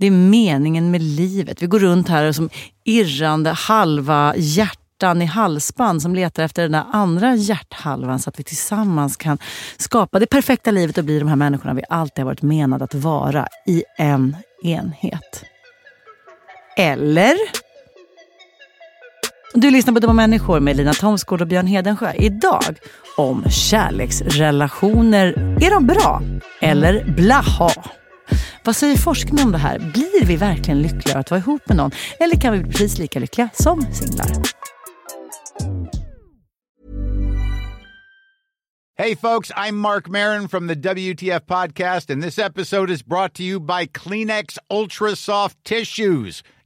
Det är meningen med livet. Vi går runt här som irrande halva hjärtan i halsband som letar efter den där andra hjärthalvan så att vi tillsammans kan skapa det perfekta livet och bli de här människorna vi alltid har varit menade att vara i en enhet. Eller? Du lyssnar på Dumma människor med Lina Thomsgård och Björn Hedensjö. Idag om kärleksrelationer. Är de bra? Eller blaha? Vad säger forskningen om det här? Blir vi verkligen lyckligare att vara ihop med någon? Eller kan vi bli precis lika lyckliga som singlar? Hey, folks, I'm Mark Marin from the WTF Podcast, and this episode is brought to you by Kleenex Ultra Soft Tissues,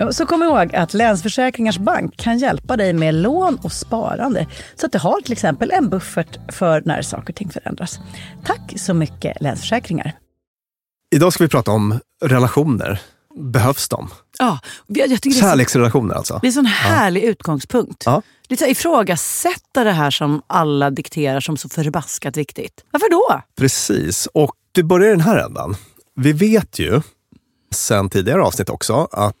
Ja, Så kom ihåg att Länsförsäkringars Bank kan hjälpa dig med lån och sparande. Så att du har till exempel en buffert för när saker och ting förändras. Tack så mycket Länsförsäkringar. Idag ska vi prata om relationer. Behövs de? Ja, jag tycker det är så- Kärleksrelationer alltså. Det är en sån härlig utgångspunkt. Ja. Lite så ifrågasätta det här som alla dikterar som så förbaskat viktigt. Varför då? Precis, och det börjar i den här ändan. Vi vet ju sen tidigare avsnitt också att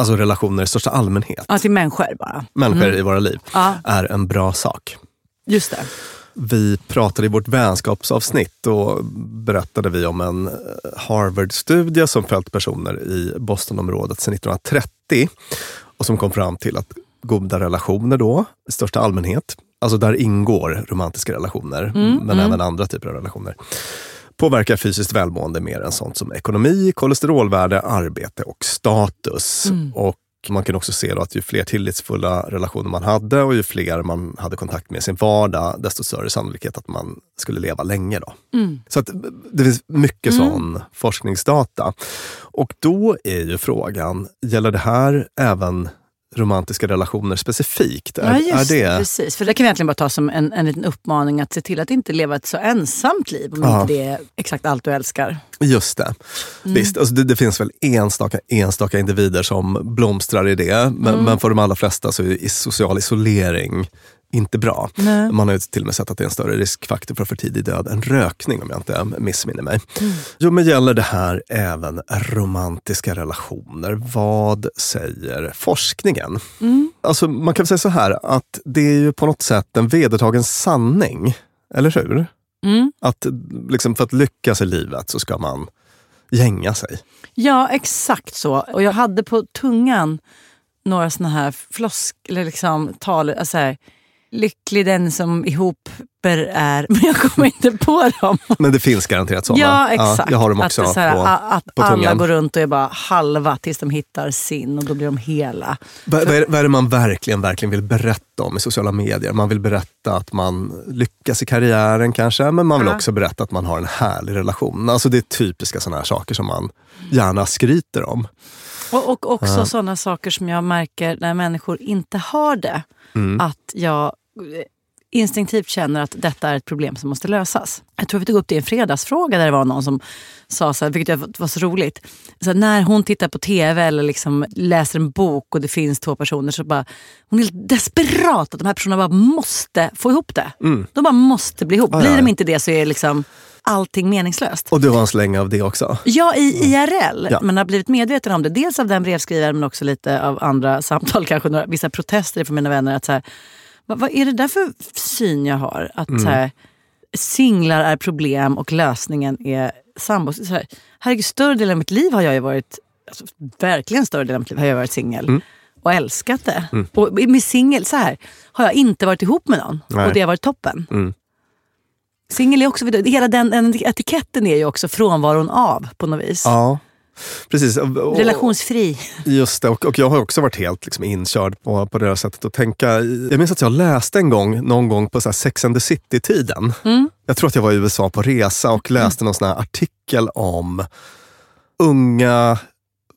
alltså relationer i största allmänhet, Ja, till människor bara. människor i våra liv, Ja. är en bra sak. Just det. Vi pratade i vårt vänskapsavsnitt och berättade vi om en Harvard-studie som följt personer i Bostonområdet sedan 1930 och som kom fram till att goda relationer då, i största allmänhet, alltså där ingår romantiska relationer, mm, men mm. även andra typer av relationer, påverkar fysiskt välmående mer än sånt som ekonomi, kolesterolvärde, arbete och status. Mm. Och man kan också se att ju fler tillitsfulla relationer man hade och ju fler man hade kontakt med i sin vardag, desto större sannolikhet att man skulle leva länge. Då. Mm. Så att det finns mycket mm. sån forskningsdata. Och då är ju frågan, gäller det här även romantiska relationer specifikt? Är, ja, just är det... precis. För det kan vi egentligen bara ta som en, en liten uppmaning att se till att inte leva ett så ensamt liv om ja. inte det är exakt allt du älskar. Just det. Mm. Visst, alltså det, det, finns väl enstaka, enstaka individer som blomstrar i det, men, mm. men för de allra flesta så är social isolering inte bra. Nej. Man har ju till och med sett att det är en större riskfaktor för för tidig död än rökning om jag inte missminner mig. Mm. Jo, men gäller det här även romantiska relationer? Vad säger forskningen? Mm. Alltså, man kan säga så här att det är ju på något sätt en vedertagen sanning, eller hur? Mm. Att liksom, för att lyckas i livet så ska man gänga sig. Ja, exakt så. Och jag hade på tungan några såna här flosk, eller liksom tal, alltså här, lycklig den som ihopper är, men jag kommer inte på dem. Men det finns garanterat sådana. Ja, exakt. Ja, jag har dem också att, här, på, att på alla går runt och är bara halva tills de hittar sin och då blir de hela. Vad, är, vad är det man verkligen, verkligen vill berätta om i sociala medier? Man vill berätta att man lyckas i karriären kanske, men man vill ja. också berätta att man har en härlig relation. Alltså det är typiska sådana här saker som man gärna skryter om. Och, och också ja. sådana saker som jag märker när människor inte har det. Mm. Att jag instinktivt känner att detta är ett problem som måste lösas. Jag tror vi tog upp det i en fredagsfråga där det var någon som sa, så här, vilket var så roligt. Så här, när hon tittar på tv eller liksom läser en bok och det finns två personer så bara, hon är helt desperat att de här personerna bara måste få ihop det. Mm. De bara måste bli ihop. Blir de inte det så är liksom allting meningslöst. Och du har en släng av det också? Ja, i IRL. Ja. Men har blivit medveten om det. Dels av den brevskrivaren men också lite av andra samtal, kanske några, vissa protester från mina vänner. att så här, vad, vad, är det där för syn jag har? Att mm. här, singlar är problem och lösningen är sambos. Så här, herregud, större delen av mitt liv har jag ju varit, alltså, verkligen större delen av mitt liv har jag varit singel. Mm. Och älskat det. Mm. Och med singel, så här, har jag inte varit ihop med någon. Nej. Och det har varit toppen. Mm. Singel är också, hela den, den etiketten är ju också frånvaron av på något vis. Ja. Precis. Relationsfri. Just det, och, och, jag har också varit helt liksom, inkörd på, på det här sättet att tänka. Jag minns att jag läste en gång, någon gång på så här Sex and the City-tiden. Mm. Jag tror att jag var i USA på resa och läste mm. någon sån artikel om unga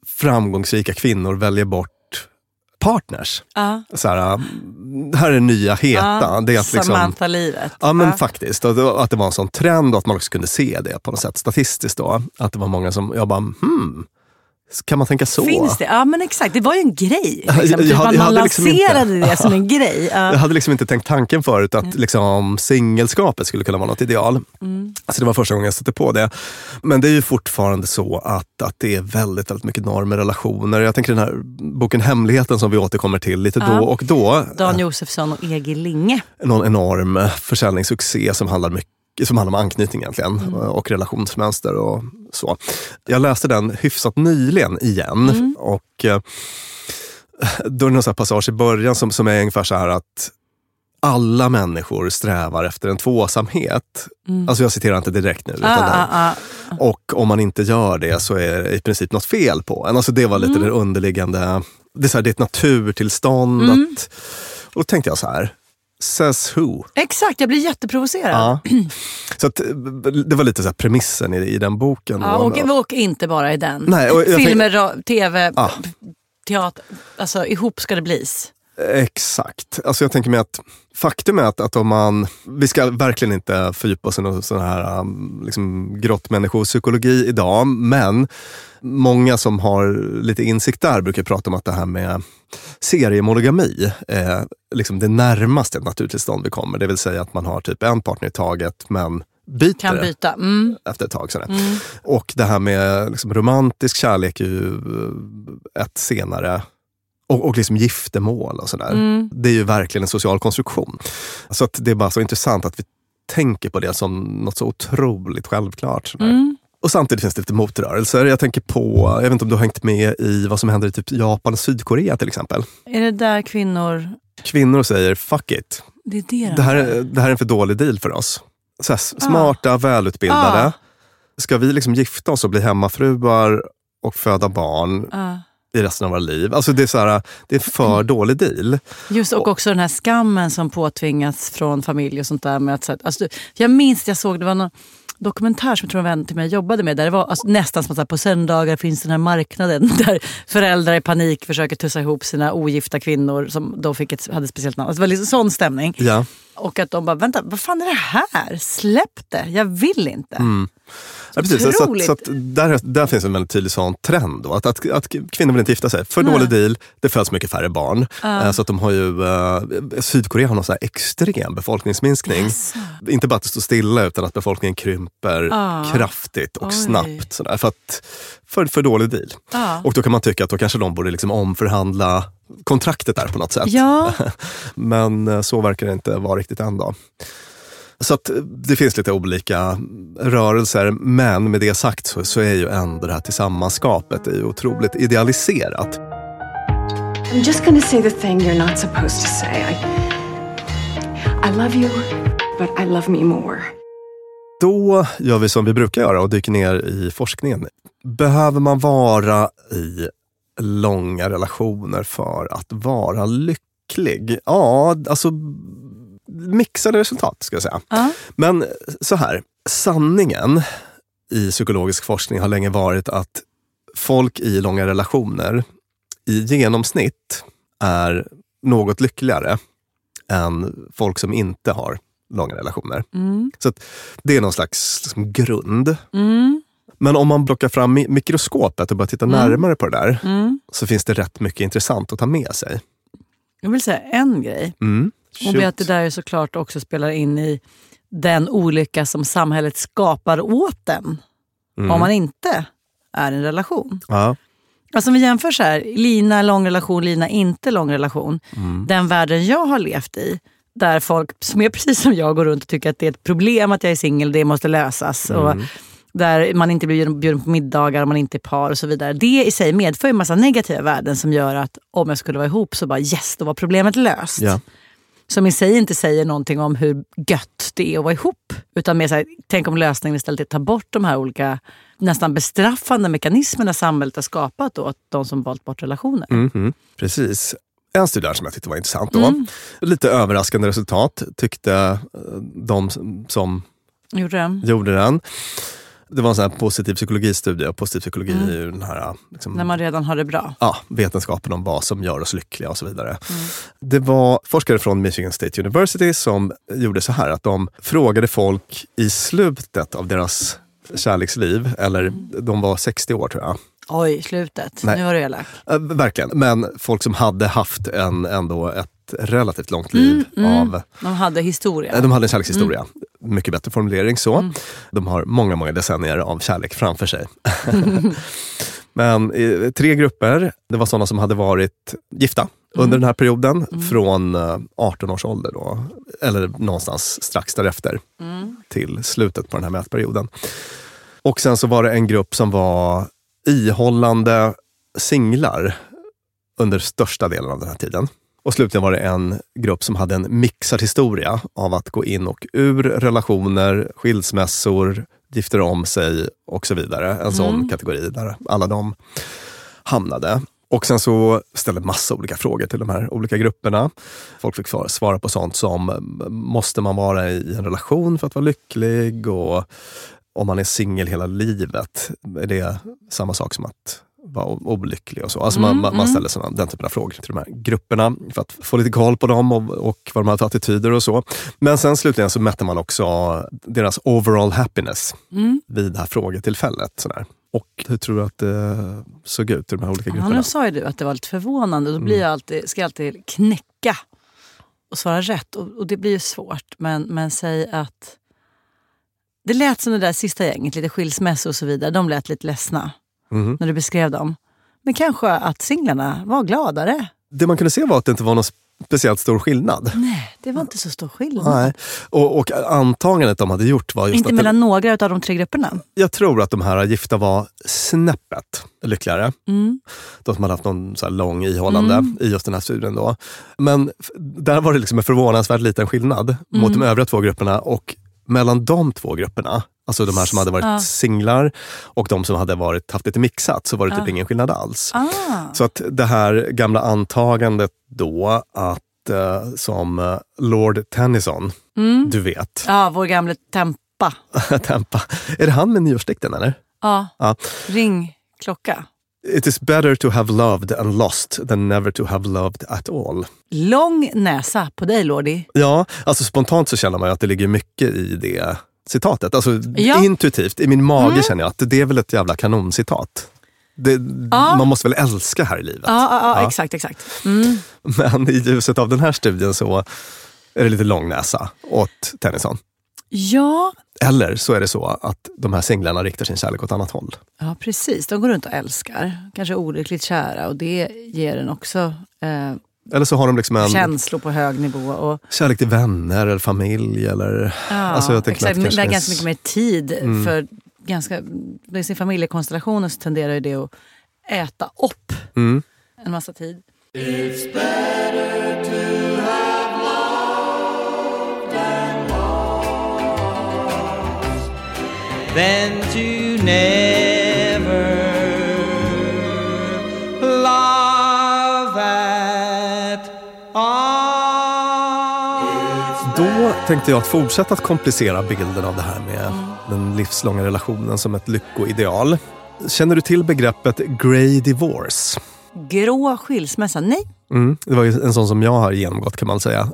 framgångsrika kvinnor väljer bort partners. Uh. Så här, här är nya heta. Uh, det är att liksom, Samantha-livet. Ja men uh. faktiskt. Och att det var en sån trend och att man också kunde se det på något sätt statistiskt. Då. Att det var många som, jag bara, hmm, kan man tänka så? Finns det? Ja men exakt, det var ju en grej. Liksom. Jag, jag, man, man liksom lanserade inte, det som en grej. Ja. Jag hade liksom inte tänkt tanken förut att mm. liksom, singelskapet skulle kunna vara något ideal. Mm. Så det var första gången jag stötte på det. Men det är ju fortfarande så att, att det är väldigt, väldigt mycket normer relationer. Jag tänker den här boken Hemligheten som vi återkommer till lite ja. då och då. Dan Josefsson och Egil Linge. Någon enorm försäljningssuccé som handlar mycket som handlar om anknytning egentligen mm. och relationsmönster och så. Jag läste den hyfsat nyligen igen mm. och eh, då är det någon passage i början som, som är ungefär så här att alla människor strävar efter en tvåsamhet. Mm. Alltså jag citerar inte direkt nu. Ah, ah, ah. Och om man inte gör det så är det i princip något fel på en. Alltså det var lite mm. det underliggande, det är, så här, det är ett naturtillstånd. Mm. Att, och då tänkte jag så här, Says who? Exakt, jag blir jätteprovocerad. Ja. Så att, det var lite så premissen i, i den boken. Ja, och, och inte bara i den. Nej, Filmer, tänk... tv, ja. teater. Alltså ihop ska det blis. Exakt. Alltså jag tänker mig att faktum är att, att om man, vi ska verkligen inte fördjupa oss i någon sån här um, liksom, grottmänniskopsykologi idag, men många som har lite insikt där brukar prata om att det här med seriemonogami är liksom det närmaste ett naturtillstånd vi kommer. Det vill säga att man har typ en partner i taget men byter kan byta. Mm. efter ett tag. Sådär. Mm. Och det här med liksom, romantisk kärlek är ju ett senare och, och liksom giftermål och sådär. Mm. Det är ju verkligen en social konstruktion. Så att det är bara så intressant att vi tänker på det som något så otroligt självklart. Mm. Och samtidigt finns det lite motrörelser. Jag tänker på, jag vet inte om du har hängt med i vad som händer i typ Japan och Sydkorea till exempel. Är det där kvinnor... Kvinnor säger fuck it. Det är det de Det här, är- det här är en för dålig deal för oss. Så här, smarta, välutbildade. Ah. Ska vi liksom gifta oss och bli hemmafruar och föda barn Ja. I resten av våra liv? Alltså det är, så här, det är för dålig deal. Just och också den här skammen som påtvingas från familj och sånt där. Med att, så att- alltså, jag minns jag såg, det var någon dokumentär som jag tror en vän till mig jobbade med. Där det var alltså, nästan som att på söndagar finns den här marknaden där föräldrar i panik försöker tussa ihop sina ogifta kvinnor som då fick ett, hade ett speciellt namn. Alltså, det var liksom sån stämning. Ja. Och att de bara, vänta, vad fan är det här? Släpp det, jag vill inte. Ja, precis. Så, att, så att där, där finns en väldigt tydlig sån trend. Då, att, att, att kvinnor vill inte gifta sig. För Nej. dålig deal, det föds mycket färre barn. Eh, Så att de har ju, eh, Sydkorea har någon sån extrem befolkningsminskning. Inte bara att det står stilla utan att befolkningen krymper Ah. kraftigt och Oj. snabbt. Sådär, för, att, för, för dålig deal. Ja. Och då kan man tycka att då kanske de borde liksom omförhandla kontraktet där på något sätt. Ja, Men eh, så verkar det inte vara riktigt än. Då. Så att det finns lite olika rörelser, men med det sagt så, så är ju ändå det här tillsammanskapet är otroligt idealiserat. I'm just gonna say the thing you're not supposed to say. I, I love you, but I love me more. Då gör vi som vi brukar göra och dyker ner i forskningen. Behöver man vara i långa relationer för att vara lycklig? Ja, alltså mixade resultat ska jag säga. Ja. Men så här, sanningen i psykologisk forskning har länge varit att folk i långa relationer i genomsnitt är något lyckligare än folk som inte har långa relationer. Mm. Så det är någon slags liksom, grund. Mm. Men om man plockar fram mi- mikroskopet och börjar titta närmare på det där Mm. så finns det rätt mycket intressant att ta med sig. Jag vill säga en grej. Mm. Och Shoot. att det där såklart också spelar in i den olycka som samhället skapar åt den. Mm. Om man inte är i en relation. Ja. Alltså om vi jämför så här, Lina lång relation, Lina inte lång relation. Mm. Den världen jag har levt i, där folk som är precis som jag går runt och tycker att det är ett problem att jag är singel, det måste lösas. Mm. Och där man inte blir bjuden- på middagar, man inte är par och så vidare. Det i sig medför en massa negativa värden som gör att om jag skulle vara ihop så bara yes, då var problemet löst. Ja. Som i sig inte säger någonting om hur gött det är att vara ihop. Utan mer så här, tänk om lösningen istället är att ta bort de här olika nästan bestraffande mekanismerna samhället har skapat åt de som valt bort relationer. Mhm. Precis. En studie här som jag tyckte var intressant. Då. Mm. Lite överraskande resultat tyckte eh, de som- som Gjorde den? gjorde den. Det var en sån här positiv psykologistudie och positiv psykologi är ju den här liksom, Mm. När man redan har det bra. ja, vetenskapen om vad som gör oss lyckliga och så vidare. Det var forskare från Michigan State University som gjorde så här att de frågade folk i slutet av deras kärleksliv, eller de var 60 år tror jag. Oj, slutet. Nej. Nu var du elak. Eh, verkligen, men folk som hade haft en, ändå ett relativt långt liv av De hade historia. Eh, De hade en kärlekshistoria. Mycket bättre formulering så. De har många, många decennier av kärlek framför sig. Men eh, tre grupper. Det var sådana som hade varit gifta under den här perioden. Från eh, 18 års ålder då, eller någonstans strax därefter. Till slutet på den här mätperioden. Och sen så var det en grupp som var ihållande singlar under största delen av den här tiden. Och slutligen var det en grupp som hade en mixad historia av att gå in och ur relationer, skilsmässor, gifter om sig och så vidare. En sån kategori där alla de hamnade. Och sen så ställde massa olika frågor till de här olika grupperna. Folk fick svara- på sånt som, måste man vara i en relation för att vara lycklig? Och om man är singel hela livet, är det samma sak som att vara o- olycklig och så? Alltså man, man, man ställer såna, den typen av frågor till de här grupperna för att få lite koll på dem och, och vad de har för attityder och så. Men sen slutligen så mätte man också deras overall happiness vid det här frågetillfället. Sådär. Och hur tror du att det såg ut i de här olika Ja, grupperna? nu sa ju du att det var lite förvånande. Då blir jag alltid, ska jag alltid knäcka och svara rätt. Och, och det blir ju svårt. Men, men säg att... Det lät som det där sista gänget, lite skilsmässor och så vidare. De lät lite ledsna när du beskrev dem. Men kanske att singlarna var gladare. Det man kunde se var att det inte var någon speciellt stor skillnad. Nej, det var inte så stor skillnad. Nej. Och, och antagandet de hade gjort var just Inte att mellan det, några av de tre grupperna. jag tror att de här gifta var snäppet lyckligare. Mm. De som hade haft någon så lång ihållande i just den här studien. Då. Men där var det liksom en förvånansvärt liten skillnad mot Mm. de övriga två grupperna. Och mellan de två grupperna, alltså de här som hade varit Ja. singlar och de som hade varit, haft lite mixat, så var det typ Ja. ingen skillnad alls. Ah. Så att det här gamla antagandet då att eh, som eh, Lord Tennyson, Mm. du vet, Ja, vår gamle Tempa. Tempa. Är det han med nyårsdikten eller? Ja. Ja. Ring klocka. It is better to have loved and lost than never to have loved at all. Lång näsa på dig, Lordi. Ja, alltså spontant så känner man ju att det ligger mycket i det citatet. Alltså Ja. Mm. intuitivt, i min mage känner jag att det är väl ett jävla kanоncitat. Det, Ja. Man måste väl älska här i livet. Ja, ja, ja, Ja. exakt, exakt. Mm. Men i ljuset av den här studien så är det lite lång näsa åt Tennyson. Ja, Eller så är det så att de här singlarna riktar sin kärlek åt annat håll. ja, precis. De går runt och älskar. Kanske olyckligt kära och det ger en också eh, Eller så har de liksom en känslor på hög nivå. Och, kärlek till vänner eller familj. Eller, ja, alltså jag exakt. det är ganska mycket mer tid. Mm. för ganska, I sin familjekonstellation så tenderar ju det att äta upp Mm. en massa tid. than to never tänkte jag att fortsätta att komplicera bilden av det här med den livslånga relationen som ett lyckoideal. Känner du till begreppet grey divorce? Grå skilsmässa? Nej. Mm, det var ju en sån som jag har genomgått kan man säga.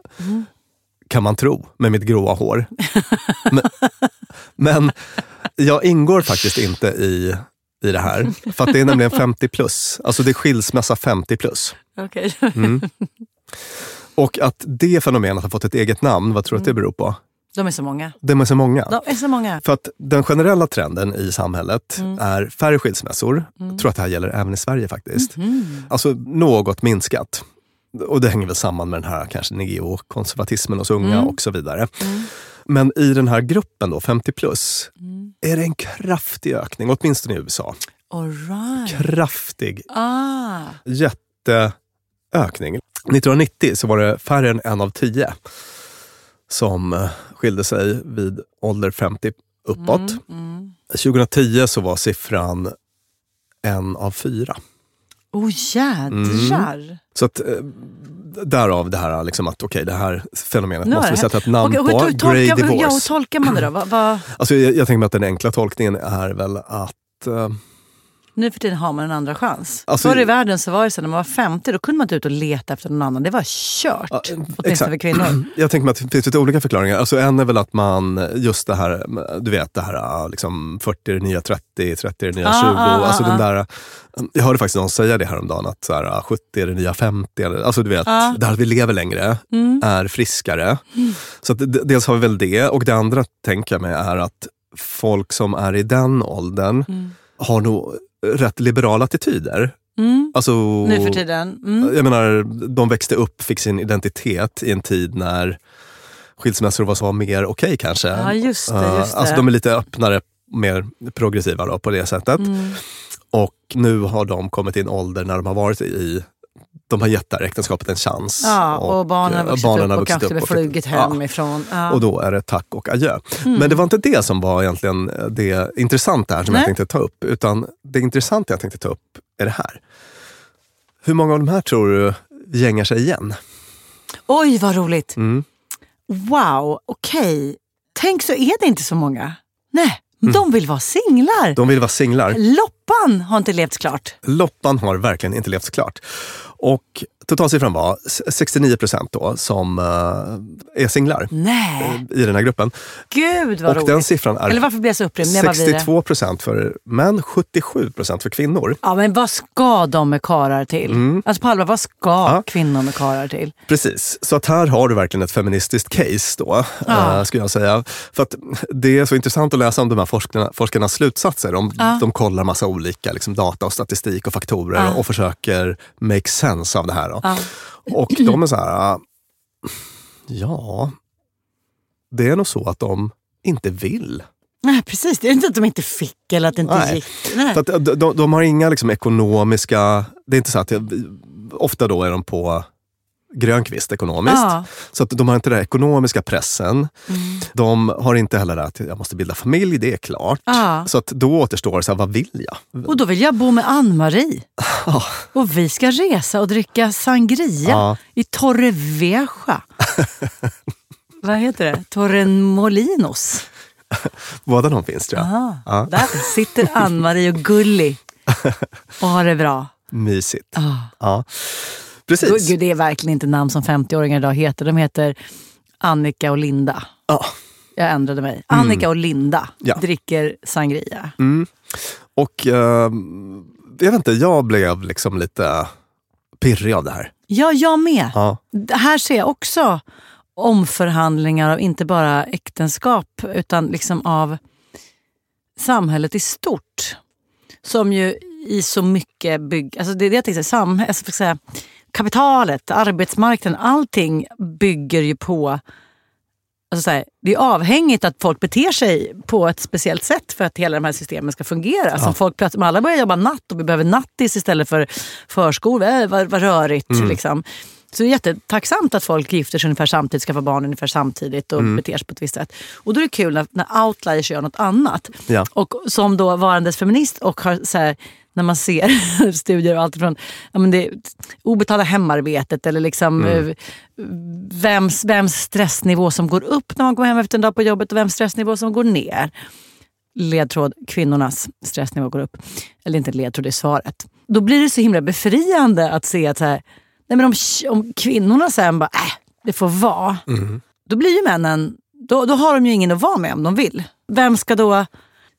Kan man tro, med mitt gråa hår. men, men jag ingår faktiskt inte i, i det här. För att det är nämligen 50 plus. Alltså det är skilsmässa 50 plus. Okej. Mm. Och att det fenomenet har fått ett eget namn, vad tror du att det beror på? De är så många. De är så många. De är så många. För att den generella trenden i samhället Mm. är färre skilsmässor. Jag tror att det här gäller även i Sverige faktiskt. Mhm. Alltså något minskat. Och det hänger väl samman med den här kanske neokonservatismen hos unga Mm. och så vidare. Men i den här gruppen då, 50 plus, Mm. är det en kraftig ökning, åtminstone i USA. All right. Kraftig, Ah. jätteökning. 1990 så var det färre än en av tio som eh, skilde sig vid ålder 50 uppåt. Mm. 2010 så var siffran en av fyra. Oh jädrar. Så att, eh, därav det här liksom att okej, det här fenomenet Nu måste vi sätta ett namn och på. hur, Grey tolkar, divorce. ja, hur tolkar man det då? Va, va, Alltså, jag, jag tänker mig att den enkla tolkningen är väl att eh, nu för tiden har man en andra chans. Alltså- Förr i världen så var det så när man var 50 då kunde man inte ut och leta efter någon annan. Det var kört. Ja, Åtminstone exakt. för kvinnor. Jag tänker mig att det finns lite olika förklaringar. Alltså en är väl att man, just det här, du vet det här liksom 40 är det nya 30, 30 är det nya Ah, 20. ah, alltså ah, den ah. där, jag hörde faktiskt någon säga det häromdagen, att så här, 70 är det nya 50. Eller, alltså du vet, Ah. det här att vi lever längre, Mm. är friskare. Så att, dels har vi väl det, och det andra tänker jag mig är att folk som är i den åldern Mm. har nog rätt liberala attityder. Mm. Alltså, Nu för tiden. Mm. jag menar, de växte upp, fick sin identitet i en tid när skilsmässor var så mer okej kanske. Ja, just det, Eh, just det. Alltså de är lite öppnare, mer progressiva då, på det sättet. Mm. Och nu har de kommit i en ålder när de har varit i de har gett det här äktenskapet en chans. Ja, och, barnen har eh, vuxit barnen upp har och kanske vuxit upp flugit ja. hemifrån. Ja. Och då är det tack och adjö. Mm. Men det var inte det som var egentligen det intressanta här som Nej. jag tänkte ta upp. Utan det intressanta jag tänkte ta upp är det här. Hur många av de här tror du gängar sig igen? Oj, vad roligt. Mm. Wow, okej. Tänk så är det inte så många. Nej, de vill vara singlar. Mm. De vill vara singlar. Loppan har inte levt klart. Loppan har verkligen inte levt klart. Och totalsiffran var 69 procent då som eh, är singlar Nej, i den här gruppen. gud vad och roligt. den siffran är Eller varför blir jag så upprymd? Jag bara blir det. 62 procent för män, 77 procent för kvinnor. Ja, men vad ska de med karar till? Alltså på allvar, vad ska Mm. Ja. kvinnor med karar till? Precis, så att här har du verkligen ett feministiskt case då, Ja. eh, skulle jag säga. För att det är så intressant att läsa om de här forskarna, forskarnas slutsatser. De, Ja. de kollar massa olika liksom, data och statistik och faktorer och försöker make sense av det här. Då. Ja. Och de är så här, ah, ja, det är nog så att de inte vill. Nej, precis. Det är inte att de inte fick eller att det inte Nej. gick. Nej. Att de, de, de har inga liksom ekonomiska... Det är inte så att... Jag, ofta då är de på grönkvist ekonomiskt. Ja. Så att de har inte den ekonomiska pressen. Mm. De har inte heller det att jag måste bilda familj, det är klart. Ja. Så att då återstår så här, vad vill jag? Och då vill jag bo med Ann-Marie. Och vi ska resa och dricka sangria Ja. i Torrevieja. Vad heter det? Torremolinos. Båda de finns tror jag. Ja. Där sitter Ann-Marie och Gulli och har det bra. Mysigt. Ja. Precis. Gud, det är verkligen inte namn som 50-åringar idag heter. De heter Annika och Linda. Ja. Jag ändrade mig. Annika och Linda Mm. Ja. dricker sangria. Och eh, jag vet inte, jag blev liksom lite pirrig av det här. Ja, jag med. Ja. Här ser jag också omförhandlingar av inte bara äktenskap utan liksom av samhället i stort. Som ju i så mycket bygger... Alltså det är det jag tänkte, sam, alltså för att säga, kapitalet, arbetsmarknaden, allting bygger ju på... Alltså så här, det är avhängigt att folk beter sig på ett speciellt sätt för att hela de här systemen ska fungera. Som folk plötsligt, alla börjar jobba natt och vi behöver nattis istället för förskola. Äh, vad, vad rörigt. Liksom. Så det är jättetacksamt att folk gifter sig ungefär samtidigt, skaffar barn ungefär samtidigt och beter sig på ett visst sätt. Och då är det kul när, när outliers gör något annat. Ja. Och som då varandes feminist och har så här, när man ser studier och allt från ja, men det obetalda hemarbetet eller liksom eh, vems, vems stressnivå som går upp när man går hem efter en dag på jobbet och vems stressnivå som går ner. Ledtråd, kvinnornas stressnivå går upp. Eller inte ledtråd, det är svaret. Då blir det så himla befriande att se att så här, nej men om, om kvinnorna sen bara, äh, det får vara. Då blir ju männen, då, då har de ju ingen att vara med om de vill. Vem ska då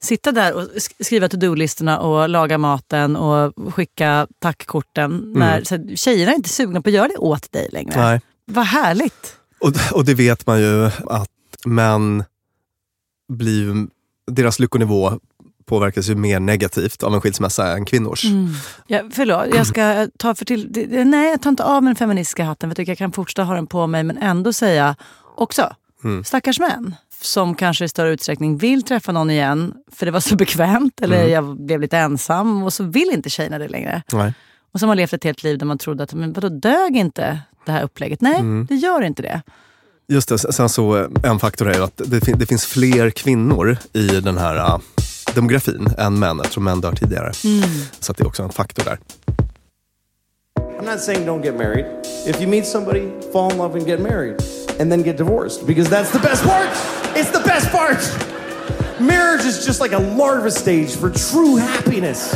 sitta där och sk- skriva to-do-listorna och laga maten och skicka tackkorten när så här, tjejerna är inte sugna på att göra det åt dig längre? Nej. Vad härligt! Och, och det vet man ju att män blir deras lyckonivå påverkas ju mer negativt av en skilsmässa än kvinnors. Ja, förlåt, jag ska ta för till... Nej, jag tar inte av mig den feministiska hatten för jag tycker jag kan fortsätta ha den på mig men ändå säga också, stackars män som kanske i större utsträckning vill träffa någon igen för det var så bekvämt eller jag blev lite ensam och så vill inte tjejerna det längre. Nej. Och som har levt ett helt liv där man trodde att men vadå, dög inte det här upplägget? Nej, det gör inte det. Just det, sen så eh, en faktor är ju att det, fin- det finns fler kvinnor i den här uh, demografin än män. Jag tror män dör tidigare. Så att det är också en faktor där. I'm not saying don't get married. If you meet somebody, fall in love and get married, and then get divorced because that's the best part. It's the best part. Marriage is just like a larva stage for true happiness,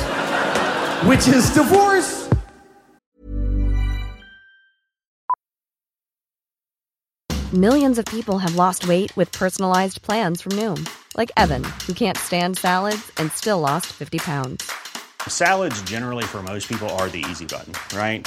which is divorce. Millions of people have lost weight with personalized plans from Noom, like Evan, who can't stand salads and still lost 50 pounds. Salads, generally, for most people, are the easy button, right?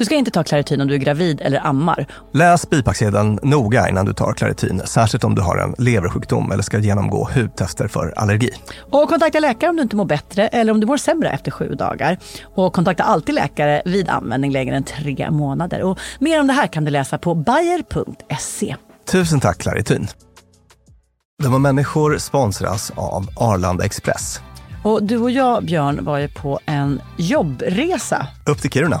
Du ska inte ta Clarityn om du är gravid eller ammar. Läs bipacksedeln noga innan du tar Claritin, särskilt om du har en leversjukdom eller ska genomgå hudtester för allergi. Och kontakta läkare om du inte mår bättre eller om du mår sämre efter sju dagar. Och kontakta alltid läkare vid användning längre än tre månader. Och mer om det här kan du läsa på bayer.se. Tusen tack Claritin. Dumma människor sponsras av Arlanda Express. Och du och jag, Björn, var ju på en jobbresa. Upp till Kiruna.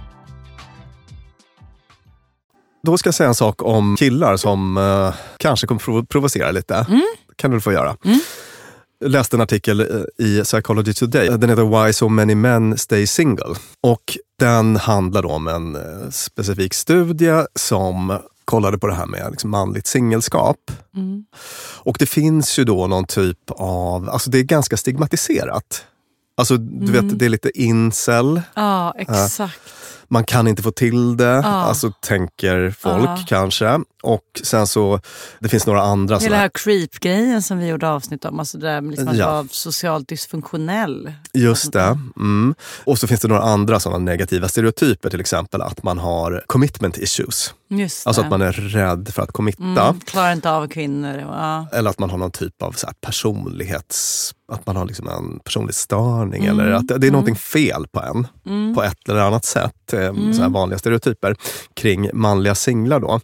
Då ska jag säga en sak om killar som eh, kanske kommer prov- provocera lite. kan du få göra. Jag läste en artikel eh, i Psychology Today. Den heter Why So Many Men Stay Single. Och den handlar om en eh, specifik studie som kollade på det här med liksom manligt singelskap. Och det finns ju då någon typ av, alltså det är ganska stigmatiserat. Alltså du vet, det är lite incel. Ja, exakt. Man kan inte få till det, alltså tänker folk Ja. kanske. Och sen så, det finns några andra Hela den här creep-grejen som vi gjorde avsnitt om, alltså det där med liksom att Ja. vara socialt dysfunktionell. Just det. Mm. Och så finns det några andra sådana negativa stereotyper, till exempel att man har commitment issues. Just Alltså det. att man är rädd för att committa. mm, klarar inte av kvinnor. Ja. Eller att man har någon typ av så personlighets... Att man har liksom en personlighetsstörning. Eller att det det är någonting fel på en. På ett eller annat sätt. Eh, Så här vanliga stereotyper kring manliga singlar. Då.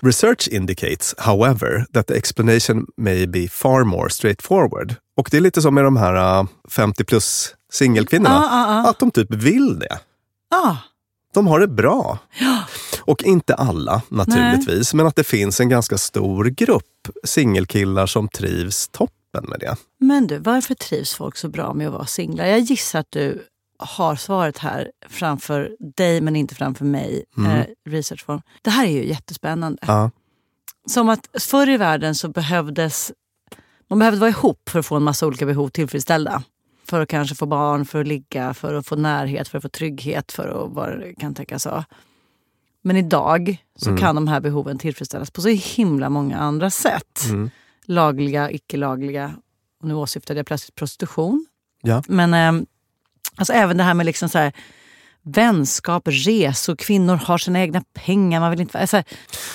Research indicates, however, that the explanation may be far more straightforward. Och det är lite som med de här eh, 50 plus singelkvinnorna. Ja, ja, ja. Att de typ vill det. Ah, De har det bra. Och inte alla naturligtvis, men att det finns en ganska stor grupp singelkillar som trivs toppen med det. men du, varför trivs folk så bra med att vara singlar? Jag gissar att du har svaret här framför dig men inte framför mig. Eh, researchform. Det här är ju jättespännande. Ja. Som att förr i världen så behövdes man behövde vara ihop för att få en massa olika behov tillfredsställda. För att kanske få barn, för att ligga, för att få närhet, för att få trygghet, för att vad det kan tänkas vara. Men idag så kan de här behoven tillfredsställas på så himla många andra sätt. Lagliga, icke-lagliga. Och nu åsyftade jag plötsligt prostitution. Ja. Men eh, Alltså även det här med liksom så här, vänskap, resor, kvinnor har sina egna pengar. Man vill inte, alltså,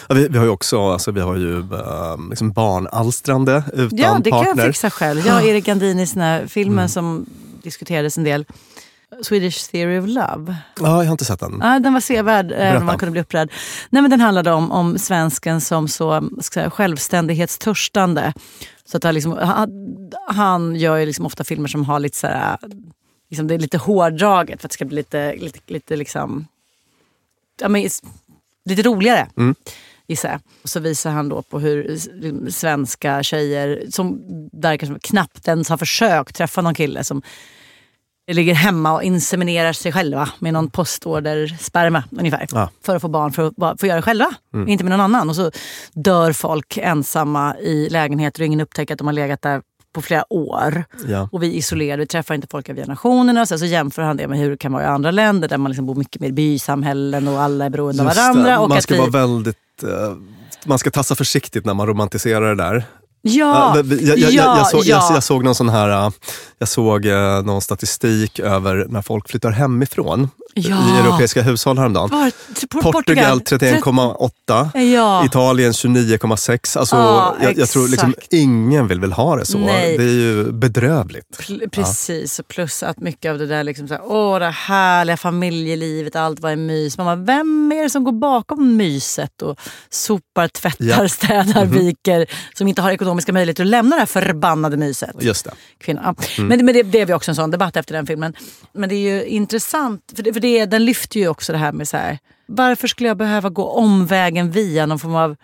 Ja, vi, vi har ju också alltså, vi har ju, eh, liksom barnalstrande utan ja, det partner. kan jag fixa själv. Jag och Erik Gandini i filmen som diskuterades en del. Swedish Theory of Love. Ja, jag har inte sett den. Ja, den var sevärd, även om man kunde bli upprörd. Nej, men den handlade om, om svensken som så ska säga, självständighetstörstande. Så att han, liksom, han, han gör ju liksom ofta filmer som har lite så här, liksom det är lite hårdraget för att det ska bli lite, lite, lite liksom, ja, men, lite roligare. Mm. gissar jag. Och så visar han då på hur svenska tjejer, som där kanske knappt ens har försökt träffa någon kille som ligger hemma och inseminerar sig själva med någon postordersperma ungefär. Ja. För att få barn, för att få göra det själva. Mm. Inte med någon annan. Och så dör folk ensamma i lägenheter och ingen upptäcker att de har legat där på flera år. Ja. Och vi är isolerade, vi träffar inte folk av generationerna. Och sen så jämför han det med hur det kan vara i andra länder där man liksom bor mycket mer i bysamhällen och alla är beroende av Just varandra. det. Och Man ska vi, vara väldigt... eh, man ska tassa försiktigt när man romantiserar det där. Ja, Ja, jag, jag, jag, ja, jag, såg, ja. jag, såg någon sån här, äh, jag såg eh, någon statistik över när folk flyttar hemifrån Ja. i europeiska hushåll häromdagen. Var, Por- Portugal 31,8, Ja. Italien 29,6. Alltså, Ja, jag, tror liksom ingen vill väl ha det så. Nej. Det är ju bedrövligt. Pl- Precis, och plus att mycket av det där, liksom så här, åh det härliga familjelivet, allt vad är mys. Man bara, vem är det som går bakom myset och sopar, tvättar, städar, Mhm. viker, som inte har ekonomiska möjligheter att lämna det här förbannade myset? Just det. Kvinnor. Ja. Mm. Men, men det blev ju också en sån debatt efter den filmen. Men det är ju intressant, för, det, för det, den lyfter ju också det här med så här, varför skulle jag behöva gå omvägen via någon form av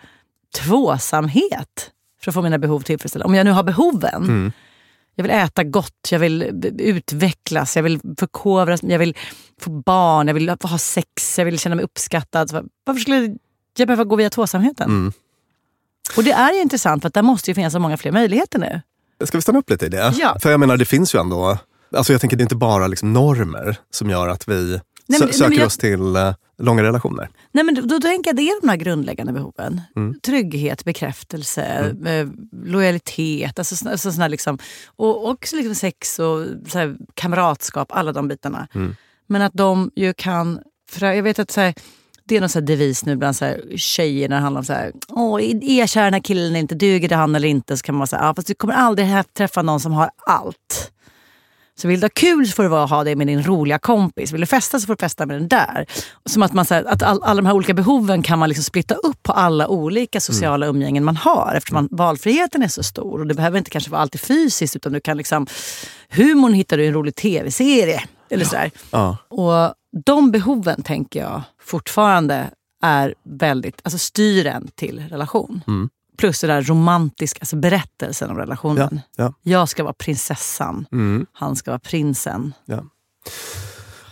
tvåsamhet för att få mina behov tillfredsställda? Om jag nu har behoven. Mm. Jag vill äta gott, jag vill utvecklas, jag vill förkovras, jag vill få barn, jag vill ha sex, jag vill känna mig uppskattad. Varför skulle jag behöva gå via tvåsamheten? Mm. Och det är ju intressant för att där måste ju finnas så många fler möjligheter nu. Ska vi stanna upp lite i det? Ja. För jag menar, det finns ju ändå... Alltså jag tänker det är inte bara liksom normer som gör att vi Nej, men- nej, söker jag- oss till eh, långa relationer. Nej, men då, då tänker jag det är de här grundläggande behoven. Mm. Trygghet, bekräftelse, eh, lojalitet, alltså, såna, alltså såna liksom, och också liksom sex och så här, kamratskap, alla de bitarna. Mm. Men att de ju kan, för jag vet att så här, det är någon så devis nu bland så här, tjejer när det handlar om så här, Åh, är jag kär den här killen eller inte, duger det han eller inte? Så kan man här, ja, fast du kommer aldrig träffa någon som har allt. Så vill du ha kul så får du ha det med din roliga kompis. Vill du festa så får du festa med den där. Som att, man, så här, att all, alla de här olika behoven kan man liksom splitta upp på alla olika sociala umgängen man har. Eftersom man, valfriheten är så stor. Och det behöver inte kanske vara alltid fysiskt utan du kan liksom... Humorn hittar du i en rolig tv-serie. Eller sådär. Ja. Och de behoven tänker jag fortfarande är väldigt, alltså styr en till relation. Mm. Plus det där romantiska, alltså berättelsen om relationen. Ja. Jag ska vara prinsessan, Mm. han ska vara prinsen. Ja.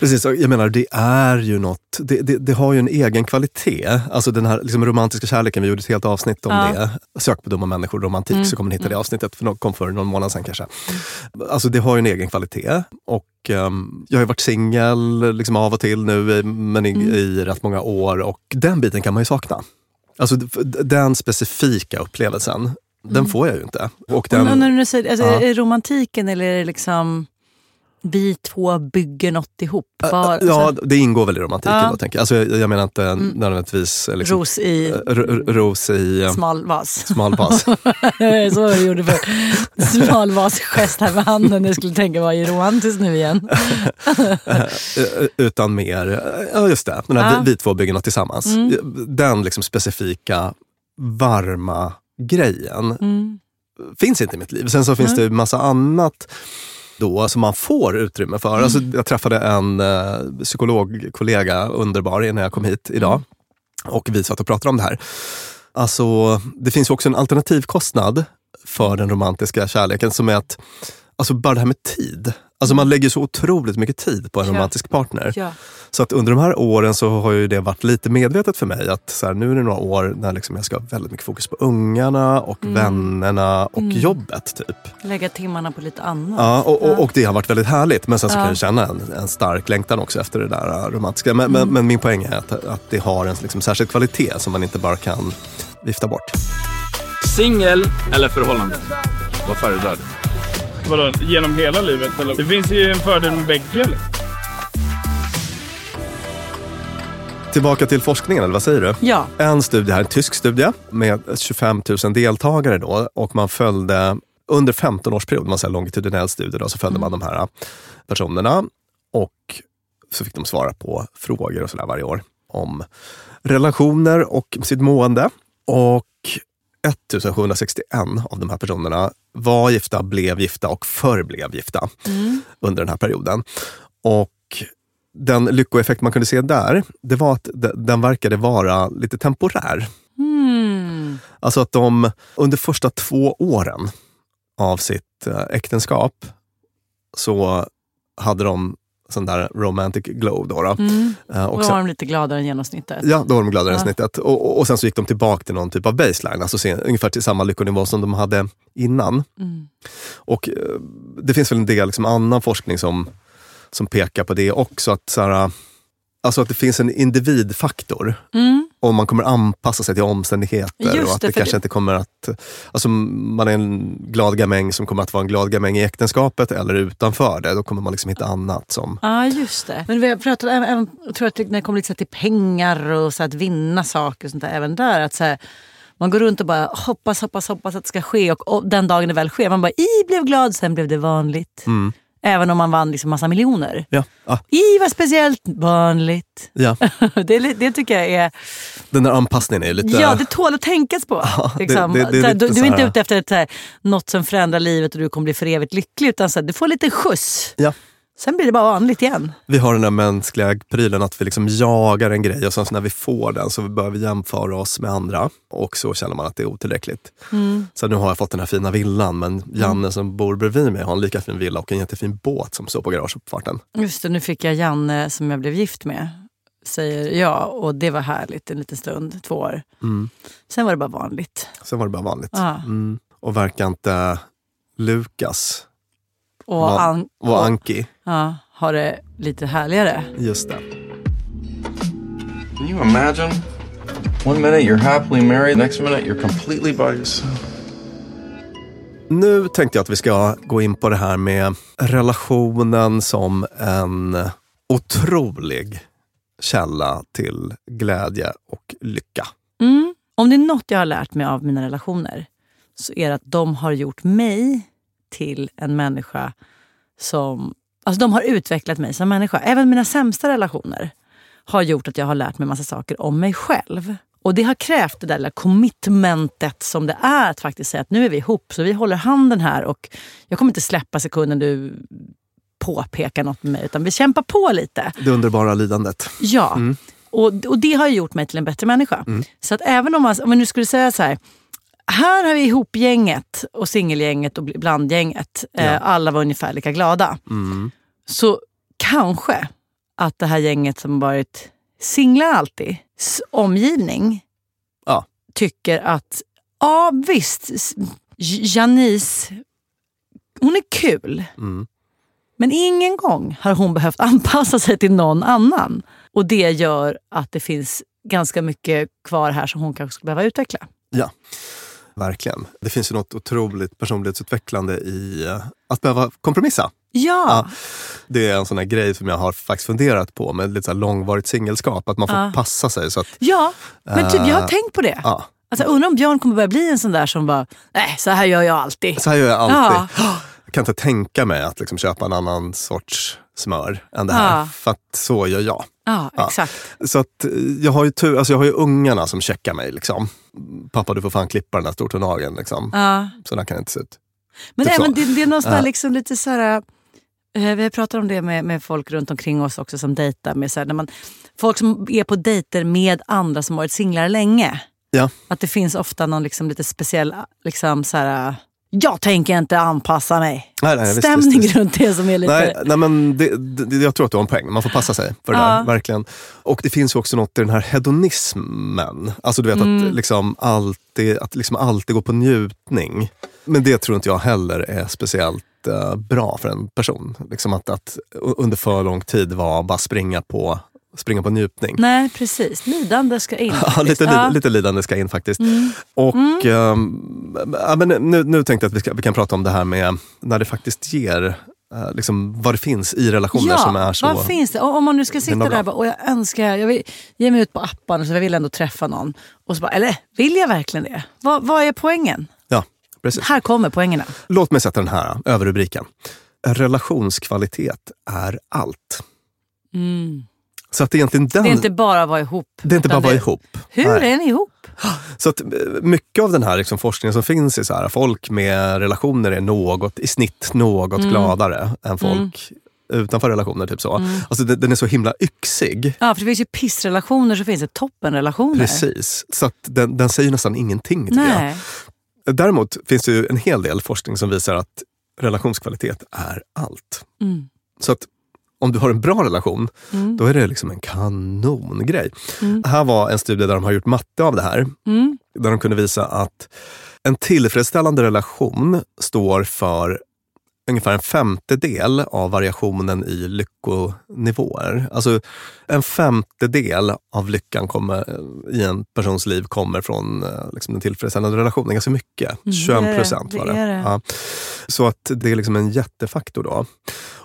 Precis, och jag menar det är ju något, det, det, det har ju en egen kvalitet. Alltså den här liksom, romantiska kärleken, vi gjorde ett helt avsnitt om Ja. det. Sök på dumma människor, romantik, Mm. så kommer ni hitta det Mm. avsnittet. För kom för någon månad sedan kanske. Alltså det har ju en egen kvalitet. Och ehm, jag har ju varit singel liksom, av och till nu, i- men i, Mm. i rätt många år. Och den biten kan man ju sakna. Alltså den specifika upplevelsen, den Mm. får jag ju inte. Och Och den, när du säger, alltså, Ja. Är det romantiken eller är det liksom vi två bygger något ihop? Var, Ja, alltså, det ingår väl i romantiken Ja. då, tänker jag. Alltså, jag, jag menar inte Mm. nödvändigtvis... eh, Liksom, ros i eh, ros i... eh, smal vas. Smal vas. så jag gjorde för smal vas-gest här med handen. Jag skulle tänka, vad är romantiskt nu igen? Utan mer, ja just det, den här Ja. vi, vi två bygger något tillsammans. Mm. Den liksom specifika varma grejen Mm. finns inte i mitt liv. Sen så finns det massa annat då som man får utrymme för. Mm. Alltså, jag träffade en eh, psykologkollega, underbar, innan jag kom hit idag. Mm. Och vi satt och pratade om det här. Alltså, det finns ju också en alternativkostnad för den romantiska kärleken som är att, alltså bara det här med tid. Alltså man lägger så otroligt mycket tid på en Ja. romantisk partner. Ja. Så att under de här åren så har ju det varit lite medvetet för mig att så här, nu är det några år när liksom jag ska ha väldigt mycket fokus på ungarna och Mm. vännerna och Mm. jobbet. typ. Lägga timmarna på lite annat. Ja, och, och, och det har varit väldigt härligt. Men sen så Ja. kan jag känna en, en stark längtan också efter det där äh, romantiska. Men, men, Mm. men min poäng är att, att det har en liksom särskild kvalitet som man inte bara kan vifta bort. Singel eller förhållande? Vad föredrar du? Vadå, genom hela livet? Eller? Det finns ju en fördel med bägge. Tillbaka till forskningen, eller vad säger du? Ja. En studie här, en tysk studie med 25 000 deltagare då och man följde under 15 års period, man säger longitudinell studie, då, så följde mm. man de här äh, personerna och så fick de svara på frågor och sådär varje år om relationer och sitt mående. Och 1761 av de här personerna var gifta, blev gifta och förblev gifta under den här perioden. Och den lyckoeffekt man kunde se där, det var att de- den verkade vara lite temporär. Mm. Alltså att de under första två åren av sitt eh, äktenskap så hade de sån där romantic glow. Då, då. Mm. Eh, Och då sen, var de lite gladare än genomsnittet. Ja, då var de gladare än Ja. snittet. Och, och, och sen så gick de tillbaka till någon typ av baseline, alltså se, ungefär till samma lyckonivå som de hade innan. Mm. Och eh, det finns väl en del liksom, annan forskning som, som pekar på det också. Att, så här, alltså att det finns en individfaktor. Mm. Och man kommer anpassa sig till omständigheter. Just och att det, det, kanske det- inte kommer att... Alltså man är en glad gamäng som kommer att vara en glad gamäng i äktenskapet eller utanför det. Då kommer man liksom hitta annat som... Ja, just det. Men vi har pratat även, även jag tror att det, när det kommer här till pengar och så att vinna saker och sånt där, även där. Att så här, man går runt och bara hoppas, hoppas, hoppas att det ska ske och, och den dagen det väl sker, man bara i blev glad, sen blev det vanligt. Mm. Även om man vann liksom massa miljoner. Ja, ja, I var speciellt vanligt. ja. det, det tycker jag är... Den där anpassningen är lite... Ja, det tål att tänkas på. det- liksom. det- det är du, du är inte ute efter ett, så här, något som förändrar livet och du kommer bli för evigt lycklig. Utan så här, du får lite skjuts. Ja. Sen blir det bara vanligt igen. Vi har den där mänskliga prylen att vi liksom jagar en grej och sen så när vi får den så börjar vi jämföra oss med andra. Och så känner man att det är otillräckligt. Mm. Så nu har jag fått den här fina villan men Janne som bor bredvid mig har en lika fin villa och en jättefin båt som står på garageuppfarten. Just det, nu fick jag Janne som jag blev gift med. Säger ja, och det var härligt en liten stund, två år. Mm. Sen var det bara vanligt. Sen var det bara vanligt. Mm. Och verkar inte Lukas Och, var, an, var Anki. ja, har det lite härligare. Just det. Can you imagine? One minute you're happily married, next minute you're completely by yourself. Nu tänkte jag att vi ska gå in på det här med relationen som en otrolig källa till glädje och lycka. Mm. Om det är något jag har lärt mig av mina relationer så är det att de har gjort mig till en människa som... Alltså de har utvecklat mig som människa. Även mina sämsta relationer har gjort att jag har lärt mig massa saker om mig själv. Och det har krävt det där lilla commitmentet som det är att faktiskt säga att nu är vi ihop så vi håller handen här och jag kommer inte släppa sekunden du påpekar något med mig utan vi kämpar på lite. Det underbara lidandet. Ja, Mm. och, och det har gjort mig till en bättre människa. Mm. Så att även om man, om man nu skulle säga så här. Här har vi ihopgänget och singelgänget och blandgänget. Ja. Eh, alla var ungefär lika glada. Mm. Så kanske att det här gänget som varit singlar alltid, omgivning, Ja. tycker att ja visst, Janice, hon är kul. Mm. Men ingen gång har hon behövt anpassa sig till någon annan. Och det gör att det finns ganska mycket kvar här som hon kanske skulle behöva utveckla. Ja, verkligen. Det finns ju något otroligt personlighetsutvecklande i eh, att behöva kompromissa. Ja, Det är en sån här grej som jag har faktiskt funderat på med lite så långvarigt singelskap. Att man får Ja. passa sig. Så att, ja. men typ, jag har Eh, tänkt på det. ja. Alltså, undrar om Björn kommer börja bli en sån där som bara, nej så här gör jag alltid. Så här gör jag alltid. Ja. Jag kan inte tänka mig att liksom köpa en annan sorts smör än det här. Ja. För att så gör jag. Ja, Ja. exakt. Så att eh, jag har ju tur, alltså jag har ju ungarna som checkar mig. Liksom. Pappa du får fan klippa den där stortånageln. Liksom. Ja. Så där kan det inte se ut. Men Typ även så. det, det är någonstans liksom lite så här... eh, Vi pratar om det med, med folk runt omkring oss också som dejtar. Med så här, när man, folk som är på dejter med andra som varit singlar länge. Ja. Att det finns ofta någon liksom lite speciell, liksom så här, jag tänker inte anpassa mig. Nej, nej, visst, Stämning visst, runt det som är lite... Nej, nej men det, det, jag tror att du har en poäng. Man får passa sig för det Ja. där. Verkligen. Och det finns ju också något i den här hedonismen. Alltså du vet Mm. att, liksom alltid, att liksom alltid gå på njutning. Men det tror inte jag heller är speciellt eh, bra för en person. Liksom att, att under för lång tid vara bara springa på, springa på njutning. Nej, precis. Lidande ska in. Ja, lite, Ja. lite, lidande ska in faktiskt. Mm. Och Mm. ehm, ja, men nu, nu tänkte jag att vi, ska, vi kan prata om det här med när det faktiskt ger eh, liksom, vad det finns i relationer som är så... vad finns det? Om man nu ska sitta där och jag önskar, jag vill ge mig ut på appen så jag vill ändå träffa någon. Och så bara, eller vill jag verkligen det? Vad, vad är poängen? Ja, precis. Här kommer poängerna. Låt mig sätta den här överrubriken. Relationskvalitet är allt. Mm. Så att egentligen den... Det är inte bara att vara ihop. det är inte bara vara ihop. Hur Nej. är ni ihop? Så att eh, mycket av den här liksom forskningen som finns är så här, folk med relationer är något, i snitt något Mm. gladare än folk utanför relationer. Typ så. Mm. Alltså, den, den är så himla yxig. Ja, för det finns ju pissrelationer så finns det toppenrelationer. Precis. Så att den, den säger nästan ingenting. Nej. jag. Däremot finns det ju en hel del forskning som visar att relationskvalitet är allt. Mm. Så att om du har en bra relation, Mm. då är det liksom en kanongrej. Mm. Här var en studie där de har gjort matte av det här. Mm. Där de kunde visa att en tillfredsställande relation står för ungefär en femtedel av variationen i lyckonivåer. Alltså en femtedel av lyckan kommer, i en persons liv kommer från eh, liksom en tillfredsställande relation. Det är ganska mycket. Mm, 21 det är det. procent var Det det. det. Ja. Så att det är liksom en jättefaktor då.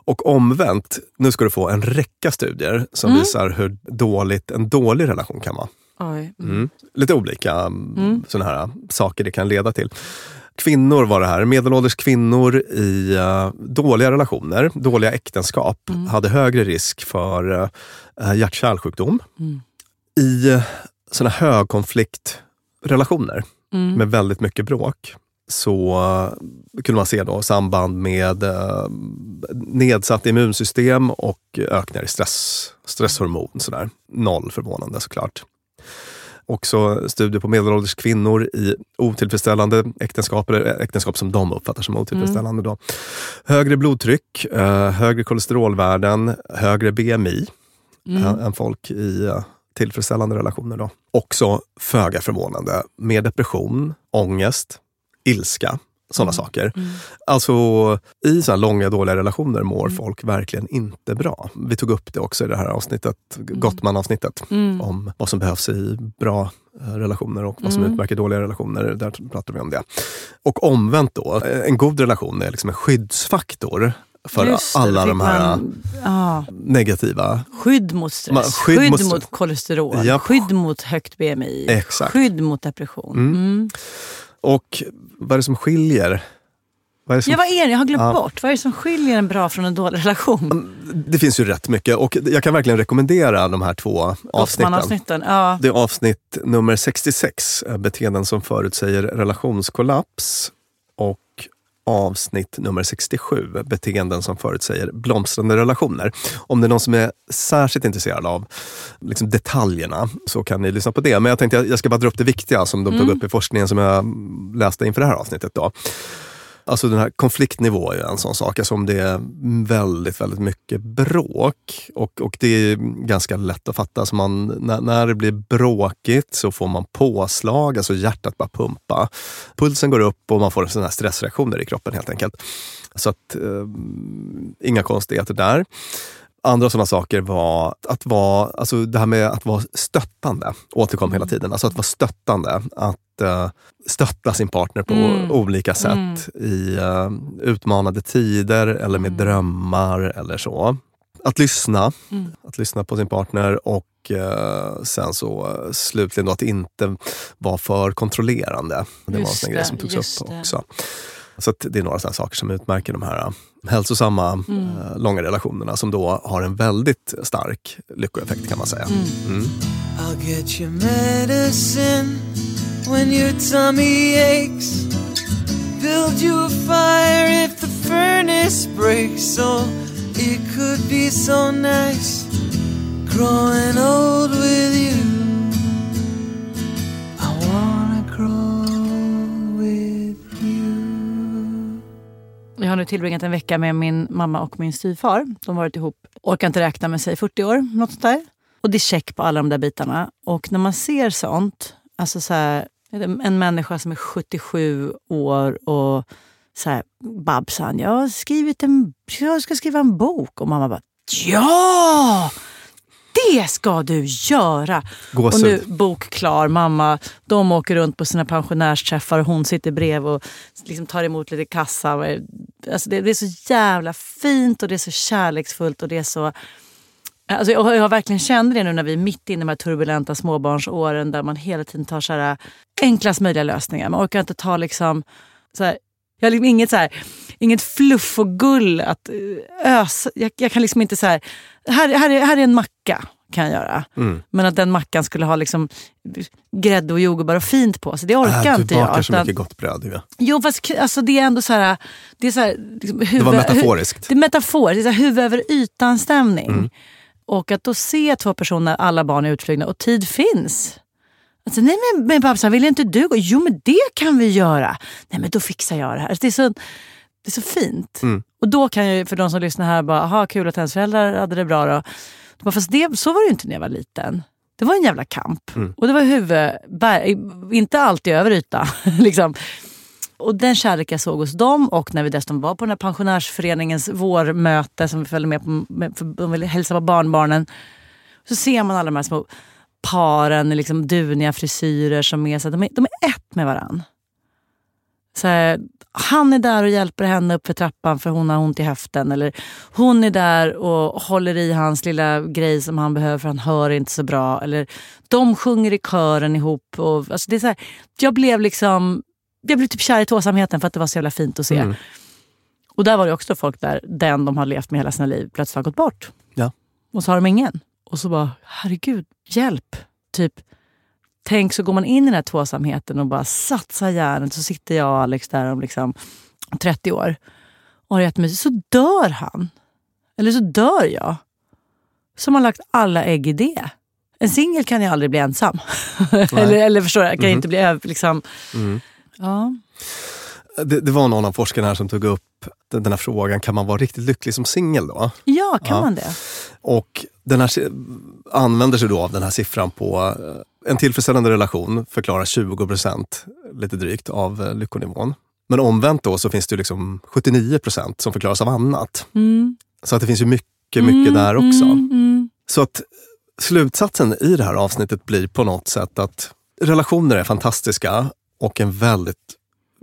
Och omvänt, nu ska du få en räcka studier som Mm. visar hur dåligt en dålig relation kan vara. Oj. Mm. Lite olika mm. Mm. såna här saker det kan leda till. Kvinnor var det här. Medelålders kvinnor i eh, dåliga relationer, dåliga äktenskap, Mm. hade högre risk för uh, hjärt-kärlsjukdom. Mm. I uh, såna högkonfliktrelationer Mm. med väldigt mycket bråk så uh, kunde man se då samband med uh, nedsatt immunsystem och ökningar i stress, stresshormon. Sådär. Noll förvånande såklart. Också studier på medelålders kvinnor i otillfredsställande äktenskap, eller äktenskap som de uppfattar som otillfredsställande. Då. Högre blodtryck, eh, högre kolesterolvärden, högre BMI Mm. än, folk i eh, tillfredsställande relationer. Då. Också föga förvånande med depression, ångest, ilska, sådana saker. Alltså i så långa dåliga relationer mår folk verkligen inte bra. Vi tog upp det också i det här avsnittet, Gottman-avsnittet, Mm. om vad som behövs i bra eh, relationer och vad som Mm. utmärker dåliga relationer. Där pratar vi om det. Och omvänt då, eh, en god relation är liksom en skyddsfaktor för Just alla de här man- ja. negativa Skydd mot stress, Ma- skydd, skydd mot, mot- kolesterol, Japp. skydd mot högt BMI, Exakt. skydd mot depression. Mm. Mm. Och vad är det som skiljer? Vad är som, Ja, vad är det? Jag har glömt Ja. bort. Vad är det som skiljer en bra från en dålig relation? det finns ju rätt mycket och jag kan verkligen rekommendera de här två avsnitten. Gottman-avsnitten. Ja. Det är avsnitt nummer 66, eh, beteenden som förutsäger relationskollaps. Avsnitt nummer 67, beteenden som förutsäger blomstrande relationer. Om det är någon som är särskilt intresserad av liksom detaljerna så kan ni lyssna på det. Men jag tänkte jag ska bara dra upp det viktiga som de tog Mm. upp i forskningen som jag läste inför det här avsnittet. Då. Alltså den här konfliktnivå är ju en sån sak. Alltså om det är väldigt, väldigt mycket bråk och, och det är ganska lätt att fatta. Alltså man, när, när det blir bråkigt så får man påslag, alltså hjärtat bara pumpa. Pulsen går upp och man får såna här stressreaktioner i kroppen helt enkelt. Så att, eh, inga konstigheter där. Andra sådana saker var att vara, alltså det här med att vara stöttande, återkom hela tiden. Alltså att vara stöttande. Att eh, stötta sin partner på Mm. olika sätt Mm. i eh, utmanande tider eller med drömmar eller så. Att lyssna, Mm. att lyssna på sin partner och eh, sen så slutligen då att inte vara för kontrollerande. Det var en Just sån grej som togs just upp det. också. Så att det är några sådana saker som utmärker de här eh, hälsosamma, Mm. eh, långa relationerna som då har en väldigt stark lyckoeffekt kan man säga. Mm. I'll get you medicine when your tummy aches. Build you a fire if the furnace breaks. So it could be so nice growing old with you. Jag har nu tillbringat en vecka med min mamma och min styvfar. De har varit ihop, orkar inte räkna med sig 40 år, något sånt där. Och det är check på alla de där bitarna. Och när man ser sånt, alltså så här, en människa som är 77 år och så här, Babsan, jag har skrivit en, jag ska skriva en bok. Och mamma bara, ja! Det ska du göra! Gåshud. Och nu bok klar, mamma. De åker runt på sina pensionärsträffar och hon sitter bredvid och liksom tar emot lite kassa. alltså det, det är så jävla fint och det är så kärleksfullt och det är så... Alltså jag, jag verkligen kände det nu när vi är mitt inne i de här turbulenta småbarnsåren där man hela tiden tar så här enklast möjliga lösningar. Man orkar inte ta liksom... Så här, jag har liksom inget, så här, inget fluff och gull att eh, ösa. Jag, jag kan liksom inte så här, här, här, är, här är en macka kan jag göra. Mm. Men att den mackan skulle ha liksom grädde och jordgubbar och fint på sig, det orkar Äh, du inte jag. bakar så mycket gott bröd ju. Jo fast alltså, det är ändå så här... Det, är så här, liksom, huvud, var metaforiskt. Hu, det är metaforiskt, det är huvud över ytan stämning. Mm. Och att då se två personer, alla barn är utflugna och tid finns. Alltså, nej men, men Babsan, vill inte du gå? Jo men det kan vi göra. Nej men då fixar jag det här. Alltså, det, är så, det är så fint. Mm. Och då kan jag för de som lyssnar här bara, aha kul att ens föräldrar hade det bra då. då bara, Fast det, så var det ju inte när jag var liten. Det var en jävla kamp. Mm. Och det var huvud, bär, inte alltid över yta. liksom. Och den kärlek jag såg hos dem och när vi dessutom var på den här pensionärsföreningens vårmöte som vi följde med på, för de ville hälsa på barnbarnen. Så ser man alla de här små paren i liksom duniga frisyrer som är, så de är, de är ett med varann. Så här, han är där och hjälper henne upp för trappan för hon har ont i höften. Eller hon är där och håller i hans lilla grej som han behöver för han hör inte så bra. Eller de sjunger i kören ihop. Och, alltså det är så här, jag blev liksom jag blev typ kär i tvåsamheten för att det var så jävla fint att se. Mm. Och där var det också folk där den de har levt med hela sina liv plötsligt har gått bort. Ja. Och så har de ingen. Och så bara, herregud, hjälp. Typ, tänk så går man in i den här tvåsamheten och bara satsar hjärnet. Så sitter jag och Alex där om liksom 30 år och har jättemysigt. Så dör han. Eller så dör jag. Som har lagt alla ägg i det. En singel kan ju aldrig bli ensam. eller, eller förstår jag, kan Mhm. inte bli. Liksom. Mm. Ja. Det, det var någon av forskarna här som tog upp den här frågan, kan man vara riktigt lycklig som singel då? ja, kan Ja. man det? Och den här, använder sig då av den här siffran på eh, en tillfredsställande relation förklarar 20 procent, lite drygt, av eh, lyckonivån. Men omvänt då så finns det liksom 79 procent som förklaras av annat. Mm. Så att det finns ju mycket, mycket Mm, där också. mm, mm. Så att slutsatsen i det här avsnittet blir på något sätt att relationer är fantastiska och en väldigt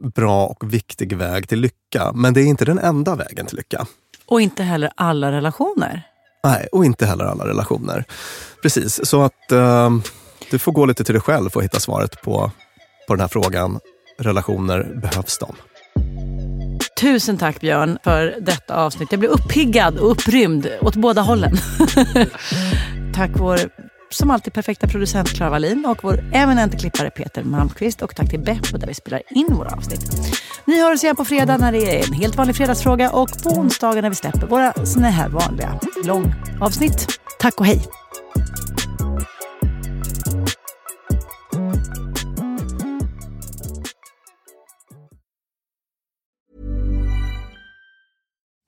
bra och viktig väg till lycka. Men det är inte den enda vägen till lycka. Och inte heller alla relationer. Nej, och inte heller alla relationer. Precis, så att eh, du får gå lite till dig själv och hitta svaret på, på den här frågan. Relationer, behövs de? Tusen tack Björn för detta avsnitt. Jag blev uppiggad och upprymd åt båda hållen. tack vår som alltid perfekta producent Clara Wallin och vår eminente klippare Peter Malmqvist. Och tack till Beppo där vi spelar in våra avsnitt. Ni hör oss igen på fredag när det är en helt vanlig fredagsfråga och på onsdagar när vi släpper våra såna här vanliga långavsnitt. Tack och hej!